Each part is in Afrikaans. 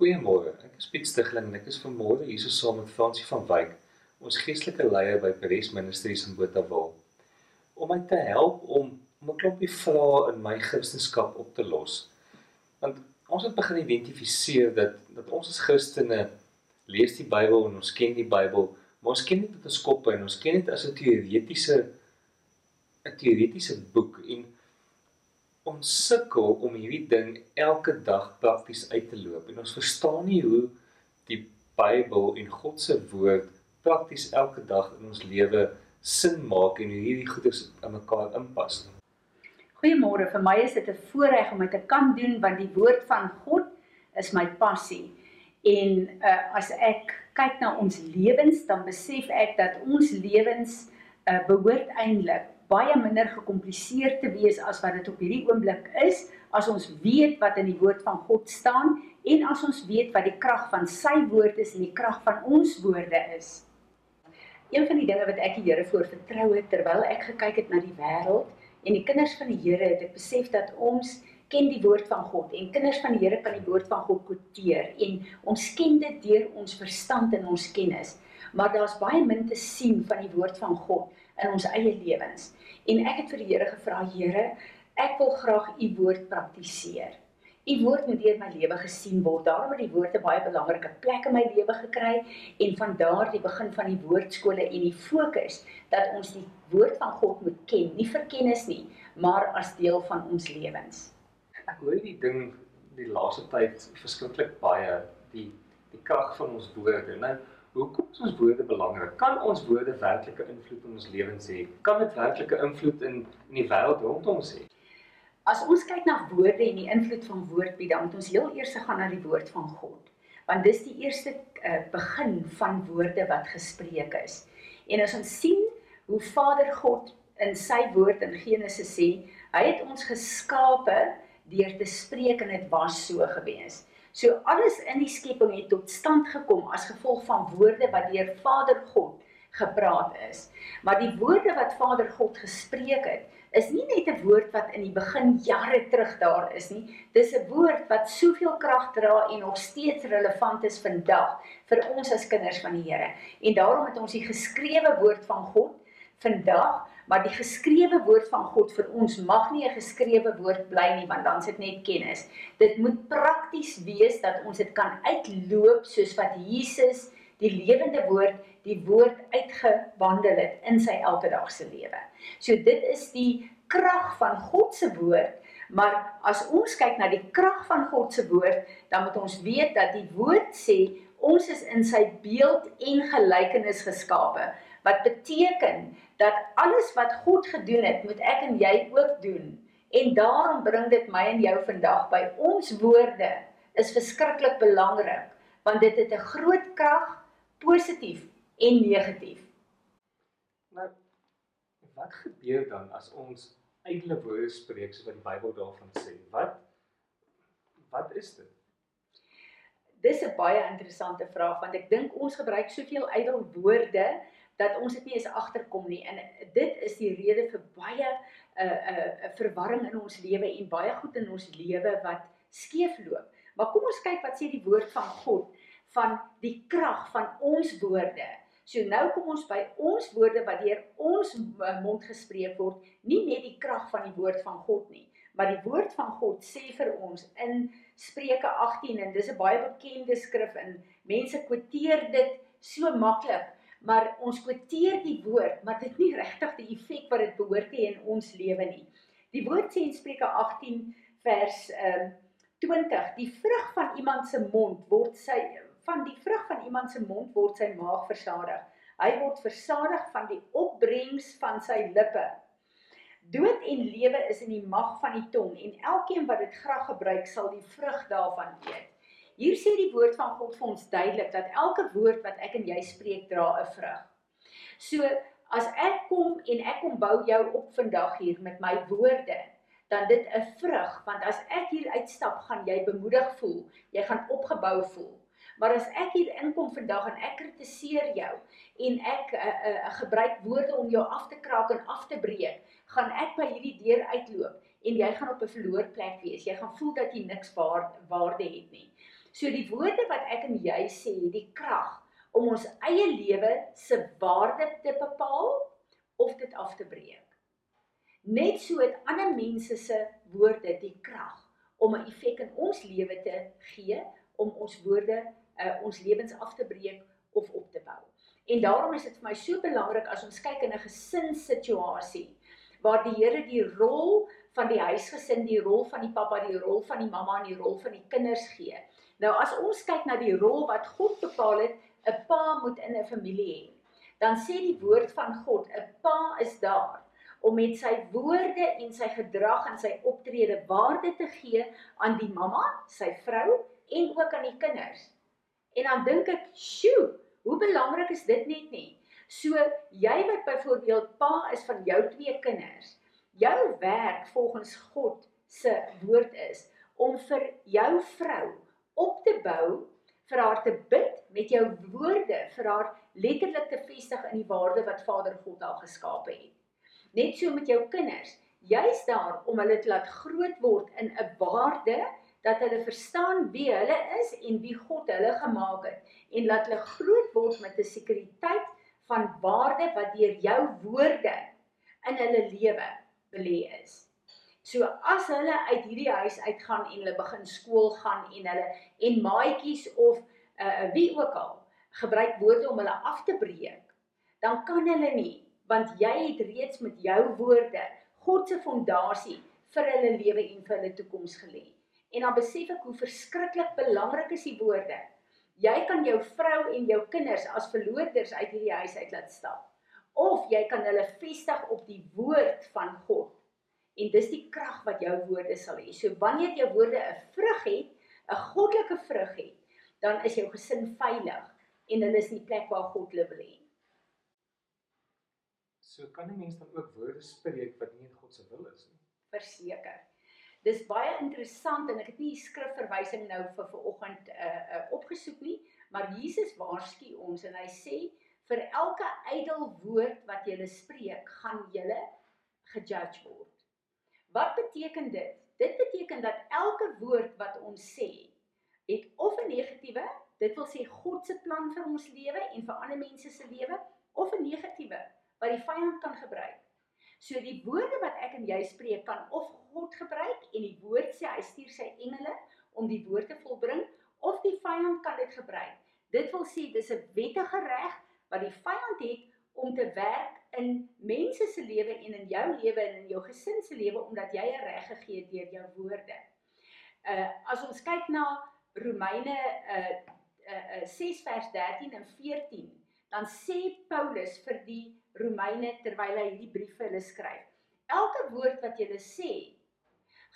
Goeiemôre. Ek is Piet Stigling en ek is vanmôre hier so saam met Fransie van Wyk, ons geestelike leier by Paris Ministries in Botawil, om my te help om 'n klompie vrae in my Christendom op te los. Want ons het begin identifiseer dat dat ons as Christene lees die Bybel en ons ken die Bybel, maar ons ken dit met ons koppe en ons ken dit as 'n teoretiese 'n teoretiese boek en ons sukkel om hierdie ding elke dag prakties uit te loop en ons verstaan nie hoe die Bybel en God se woord prakties elke dag in ons lewe sin maak en hoe hierdie goeders in mekaar inpas. Goeiemôre, vir my is dit 'n voorreg om dit te kan doen want die woord van God is my passie. En uh, as ek kyk na ons lewens, dan besef ek dat ons lewens uh, behoort eintlik baie minder gekompliseer te wees as wat dit op hierdie oomblik is as ons weet wat in die woord van God staan en as ons weet wat die krag van sy woord is en die krag van ons woorde is. Een van die dinge wat ek die Here voor vertrou het terwyl ek gekyk het na die wêreld en die kinders van die Here het ek besef dat ons ken die woord van God en kinders van die Here kan die woord van God quoteer en ons ken dit deur ons verstand en ons kennis maar daar's baie min te sien van die woord van God in ons eie lewens. En ek het vir die Here gevra, Here, ek wil graag u woord praktiseer. U woord moet deur my lewe gesien word. Daarom het die woord 'n baie belangrike plek in my lewe gekry en van daardie begin van die woordskole en die fokus dat ons die woord van God moet ken, nie vir kennis nie, maar as deel van ons lewens. Ek hoor die ding die laaste tyd verskriklik baie die die krag van ons woorde. Nou Hoekom is ons woorde belangrik? Kan ons woorde werklike invloed in ons lewens hê? Kan dit werklike invloed in in die wêreld rondom ons hê? As ons kyk na woorde en die invloed van woordbied, dan moet ons heel eers gaan na die woord van God. Want dis die eerste uh, begin van woorde wat gespreek is. En as ons sien hoe Vader God in sy woord in Genesis sê, hy het ons geskape deur te spreek en dit was so gewees. So alles in die skepping het tot stand gekom as gevolg van woorde wat deur Vader God gepraat is. Maar die woorde wat Vader God gespreek het, is nie net 'n woord wat in die begin jare terug daar is nie. Dis 'n woord wat soveel krag dra en nog steeds relevant is vandag vir ons as kinders van die Here. En daarom het ons die geskrewe woord van God vandag maar die geskrewe woord van God vir ons mag nie 'n geskrewe woord bly nie want dan sit net kennis. Dit moet prakties wees dat ons dit kan uitloop soos wat Jesus die lewende woord die woord uitgewandel het in sy elkedagse lewe. So dit is die krag van God se woord, maar as ons kyk na die krag van God se woord, dan moet ons weet dat die woord sê ons is in sy beeld en gelykenis geskape wat beteken dat alles wat God gedoen het, moet ek en jy ook doen. En daarom bring dit my en jou vandag by ons woorde is verskriklik belangrik want dit het 'n groot krag positief en negatief. Nou wat gebeur dan as ons ydelle woorde spreek soos wat die Bybel daarvan sê? Wat wat is dit? Dis 'n baie interessante vraag want ek dink ons gebruik soveel ydel woorde dat ons dit nie eens agterkom nie en dit is die rede vir baie 'n uh, 'n uh, verwarring in ons lewe en baie goed in ons lewe wat skeefloop. Maar kom ons kyk wat sê die woord van God van die krag van ons woorde. So nou kom ons by ons woorde wat deur ons mond gespreek word, nie net die krag van die woord van God nie, maar die woord van God sê vir ons in Spreuke 18 en dis 'n baie bekende skrif en mense kwoteer dit so maklik maar ons kwoteer die woord, maar dit nie regtig die effek wat dit behoort te hê in ons lewe nie. Die woord sê in Spreuke 18 vers ehm uh, 20, die vrug van iemand se mond word sy van die vrug van iemand se mond word sy maag versadig. Hy word versadig van die opbrengs van sy lippe. Dood en lewe is in die mag van die tong en elkeen wat dit graag gebruik sal die vrug daarvan eet. Hier sê die woord van God vir ons duidelik dat elke woord wat ek en jy spreek dra 'n vrug. So as ek kom en ek kom bou jou op vandag hier met my woorde, dan dit 'n vrug want as ek hier uitstap, gaan jy bemoedig voel, jy gaan opgebou voel. Maar as ek hier inkom vandag en ek kritiseer jou en ek uh, uh, gebruik woorde om jou af te kraak en af te breek, gaan ek by hierdie deur uitloop en jy gaan op 'n verloor plek wees. Jy gaan voel dat jy niks waard, waarde het nie. So die woorde wat ek en jy sê, die krag om ons eie lewe se waarde te bepaal of dit af te breek. Net so het ander mense se woorde die krag om 'n effek in ons lewe te gee om ons woorde uh, ons lewens af te breek of op te bou. En daarom is dit vir my so belangrik as ons kyk in 'n gesinssituasie waar die Here die rol van die huisgesin, die rol van die pappa, die rol van die mamma en die rol van die kinders gee. Nou as ons kyk na die rol wat God bepaal het, 'n pa moet in 'n familie hê. Dan sê die woord van God, 'n pa is daar om met sy woorde en sy gedrag en sy optrede waarde te gee aan die mamma, sy vrou en ook aan die kinders. En dan dink ek, "Sjoe, hoe belangrik is dit net nie?" So jy wat byvoorbeeld pa is van jou twee kinders, jou werk volgens God se woord is om vir jou vrou op te bou, vir haar te bid met jou woorde, vir haar letterlik te vestig in die waarde wat Vader God haar geskape het. Net so met jou kinders, jy's daar om hulle te laat groot word in 'n waarde dat hulle verstaan wie hulle is en wie God hulle gemaak het en laat hulle groot word met 'n sekuriteit van waarde wat deur jou woorde in hulle lewe belê is. So as hulle uit hierdie huis uitgaan en hulle begin skool gaan en hulle en maatjies of uh wie ook al gebruik woorde om hulle af te breek, dan kan hulle nie want jy het reeds met jou woorde God se fondasie vir hulle lewe en vir hulle toekoms gelê. En dan besef ek hoe verskriklik belangrik is die woorde. Jy kan jou vrou en jou kinders as verloorders uit hierdie huis uit laat stap of jy kan hulle vestig op die woord van God. En dis die krag wat jou woorde sal hê. So wanneer jou woorde 'n vrug het, 'n goddelike vrug het, dan is jou gesin veilig en hulle is in die plek waar God hulle wil hê. So kan 'n mens dan ook woorde spreek wat nie in God se wil is nie. Verseker. Dis baie interessant en ek het nie skrifverwysing nou vir vanoggend uh, uh opgesoek nie, maar Jesus waarsku ons en hy sê vir elke ydel woord wat jy spreek, gaan jy gejudge word. Wat beteken dit? Dit beteken dat elke woord wat ons sê, het of 'n negatiewe, dit wil sê God se plan vir ons lewe en vir ander mense se lewe, of 'n negatiewe wat die vyand kan gebruik. So die woorde wat ek en jy spreek kan of God gebruik en die woord sê hy stuur sy engele om die woord te volbring of die vyand kan dit gebruik. Dit wil sê dis 'n wettige reg wat die vyand het om te werk in mense se lewe en in jou lewe en in jou gesin se lewe omdat jy 'n reg gegee het deur jou woorde. Uh as ons kyk na Romeine uh uh 6 vers 13 en 14, dan sê Paulus vir die Romeine terwyl hy hierdie brief vir hulle skryf: Elke woord wat jy sê,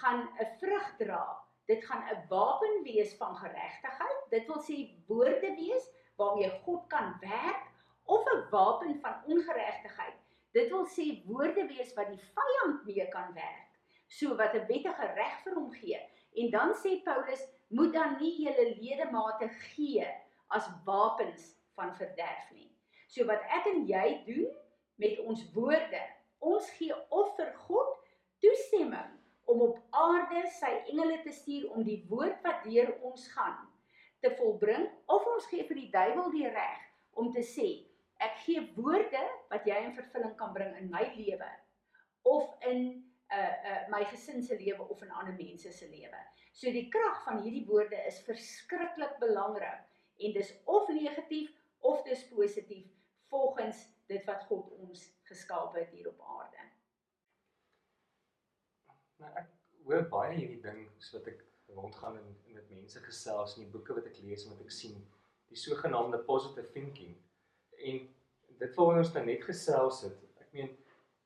gaan 'n vrug dra. Dit gaan 'n wapen wees van geregtigheid. Dit wil sê woorde wees waarmee God kan werk of 'n wapen van ongeregtigheid. Dit wil sê woorde wees wat die vyand mee kan werk, so wat 'n wettige reg vir hom gee. En dan sê Paulus, moet dan nie julle ledemate gee as wapens van verderf nie. So wat ek en jy doen met ons woorde, ons gee of vir God toestemming om op aarde sy engele te stuur om die woord wat deur ons gaan te volbring of ons gee vir die duiwel die reg om te sê Ek gee woorde wat jy in vervulling kan bring in my lewe of in 'n uh, uh, my gesin se lewe of in ander mense se lewe. So die krag van hierdie woorde is verskriklik belangrik en dis of negatief of dis positief volgens dit wat God ons geskaap het hier op aarde. Nou ek hoor baie hierdie ding so wat ek rondgaan en met mense gesels en die boeke wat ek lees en wat ek sien, die sogenaamde positive thinking en dit wil ons dan net gesels het. Ek meen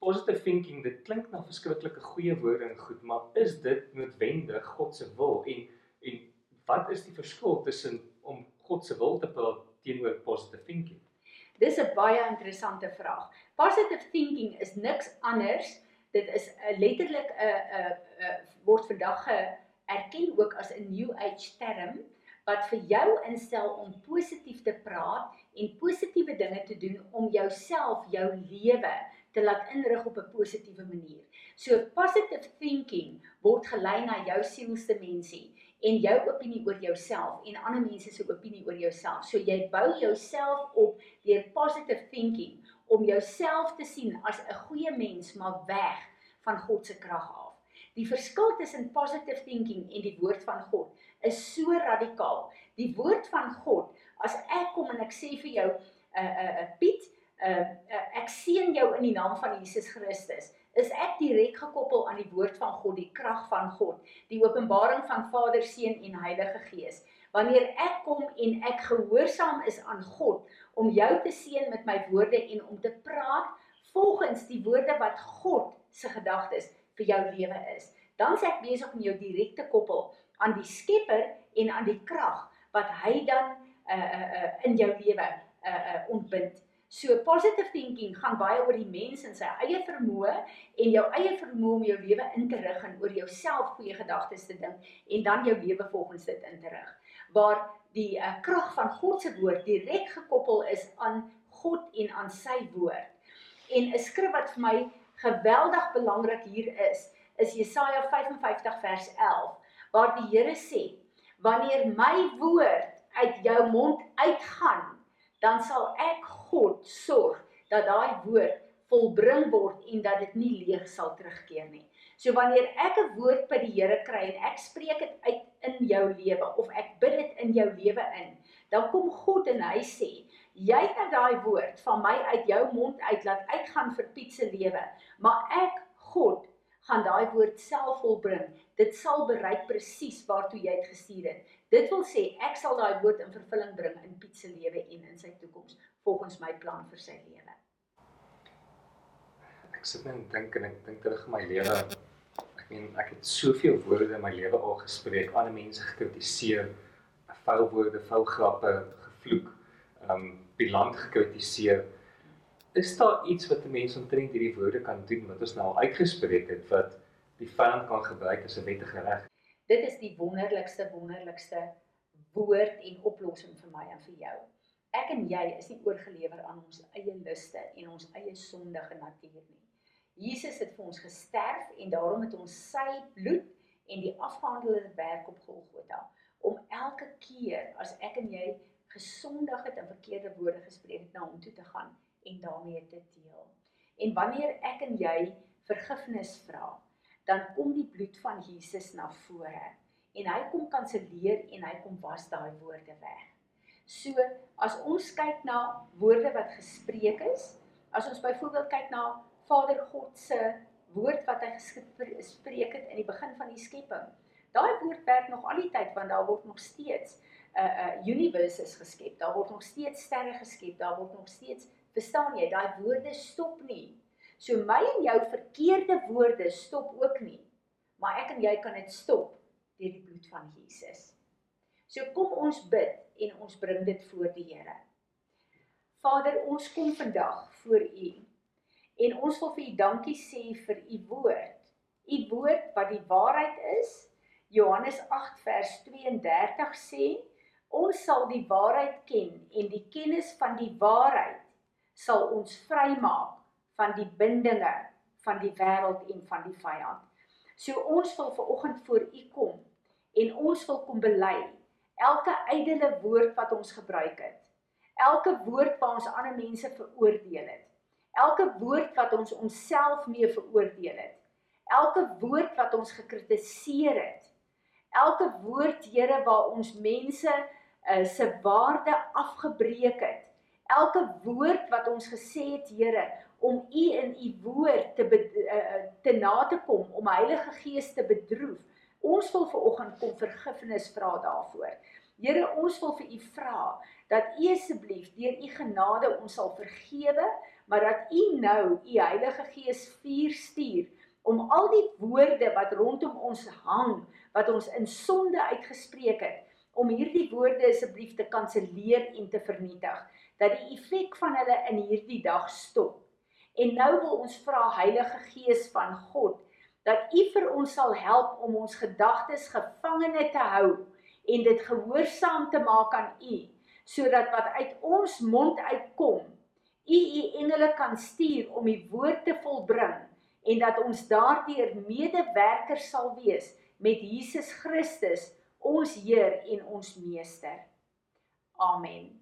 positive thinking, dit klink na verskriklike goeie woorde en goed, maar is dit noodwendig God se wil en en wat is die verskil tussen om God se wil te praat teenoor positive thinking? Dis 'n baie interessante vraag. Positive thinking is niks anders. Dit is letterlik 'n 'n word vandag erken ook as 'n new age term wat vir jou instel om positief te praat en positiewe dinge te doen om jouself, jou lewe te laat inrig op 'n positiewe manier. So positive thinking word gelei na jou sielsdimensie en jou opinie oor jouself en ander mense se opinie oor jouself. So jy bou jouself op deur positive thinking om jouself te sien as 'n goeie mens maar weg van God se krag af. Die verskil tussen positive thinking en die woord van God is so radikaal. Die woord van God, as ek kom en ek sê vir jou, uh, uh, Piet, uh, uh, ek seën jou in die naam van Jesus Christus is ek direk gekoppel aan die woord van God, die krag van God, die openbaring van Vader, Seun en Heilige Gees. Wanneer ek kom en ek gehoorsaam is aan God om jou te seën met my woorde en om te praat volgens die woorde wat God se gedagtes vir jou lewe is, dan is ek besig om jou direk te koppel aan die Skepper en aan die krag wat hy dan uh uh, uh in jou lewe uh uh ontbind. So positive thinking gaan baie oor die mens en sy eie vermoë en jou eie vermoë om jou lewe in te rig en oor jouself goeie gedagtes te dink en dan jou lewe volgens dit in te rig. Waar die uh, krag van God se woord direk gekoppel is aan God en aan sy woord. En 'n skrif wat vir my geweldig belangrik hier is, is Jesaja 55 vers 11 waar die Here sê: "Wanneer my woord uit jou mond uitgaan, dan sal ek God sorg dat daai woord volbring word en dat dit nie leeg sal terugkeer nie. So wanneer ek 'n woord by die Here kry en ek spreek dit uit in jou lewe of ek bid dit in jou lewe in, dan kom God en hy sê, jy het nou daai woord van my uit jou mond uit laat uitgaan vir Piet se lewe, maar ek God gaan daai woord self volbring. Dit sal bereik presies waartoe jy dit gestuur het. Dit wil sê ek sal daai woord in vervulling bring in Piet se lewe en in sy toekoms volgens my plan vir sy lewe. Ek sit en dink en ek dink terug aan my lewe. Ek meen ek het soveel woorde in my lewe al gespreek, ander mense gekritiseer, vuil woorde, vuil grappe, gevloek, um bilant gekritiseer is daar iets wat 'n mens omtrent hierdie woorde kan doen wat ons nou uitgespreek het wat die vyand kan gebruik as 'n wettige reg? Dit is die wonderlikste wonderlikste woord en oplossing vir my en vir jou. Ek en jy is nie oorgelewer aan ons eie luste en ons eie sondige natuur nie. Jesus het vir ons gesterf en daarom het ons sy bloed en die afgehandelde werk op Golgotha om elke keer as ek en jy gesondig het en verkeerde woorde gespreek het na hom toe te gaan en daarmee te deel. En wanneer ek en jy vergifnis vra, dan kom die bloed van Jesus na vore en hy kom kanselleer en hy kom was daai woorde weg. So as ons kyk na woorde wat gespreek is, as ons byvoorbeeld kyk na Vader God se woord wat hy gespreek het in die begin van die skepping. Daai woord werk nog al die tyd want daar word nog steeds 'n uh, uh, universe is geskep. Daar word nog steeds sterre geskep. Daar word nog steeds Verstaan jy, daai woorde stop nie. So my en jou verkeerde woorde stop ook nie. Maar ek en jy kan dit stop deur die bloed van Jesus. So kom ons bid en ons bring dit voor die Here. Vader, ons kom vandag voor U en ons wil vir U dankie sê vir U woord. U woord wat die waarheid is. Johannes 8 vers 32 sê, ons sal die waarheid ken en die kennis van die waarheid sal ons vrymaak van die bindinge van die wêreld en van die vyand. So ons wil ver oggend voor U kom en ons wil kom bely elke ydelle woord wat ons gebruik het. Elke woord wat ons ander mense veroordeel het. Elke woord wat ons onsself mee veroordeel het. Elke woord wat ons gekritiseer het. Elke woord Here waar ons mense uh, se waarde afgebreek het elke woord wat ons gesê het Here om u in u woord te uh, te na te kom om Heilige Gees te bedroef. Ons wil ver oggend kom vergifnis vra daarvoor. Here, ons wil vir u vra dat u asseblief deur u genade ons sal vergewe, maar dat u nou u Heilige Gees vuur stuur om al die woorde wat rondom ons hang, wat ons in sonde uitgespreek het, om hierdie woorde asseblief te kanselleer en te vernietig dat die effek van hulle in hierdie dag stop. En nou wil ons vra Heilige Gees van God dat U vir ons sal help om ons gedagtes gevangene te hou en dit gehoorsaam te maak aan U sodat wat uit ons mond uitkom U U engele kan stuur om die woord te volbring en dat ons daardeur medewerkers sal wees met Jesus Christus ons Heer en ons Meester. Amen.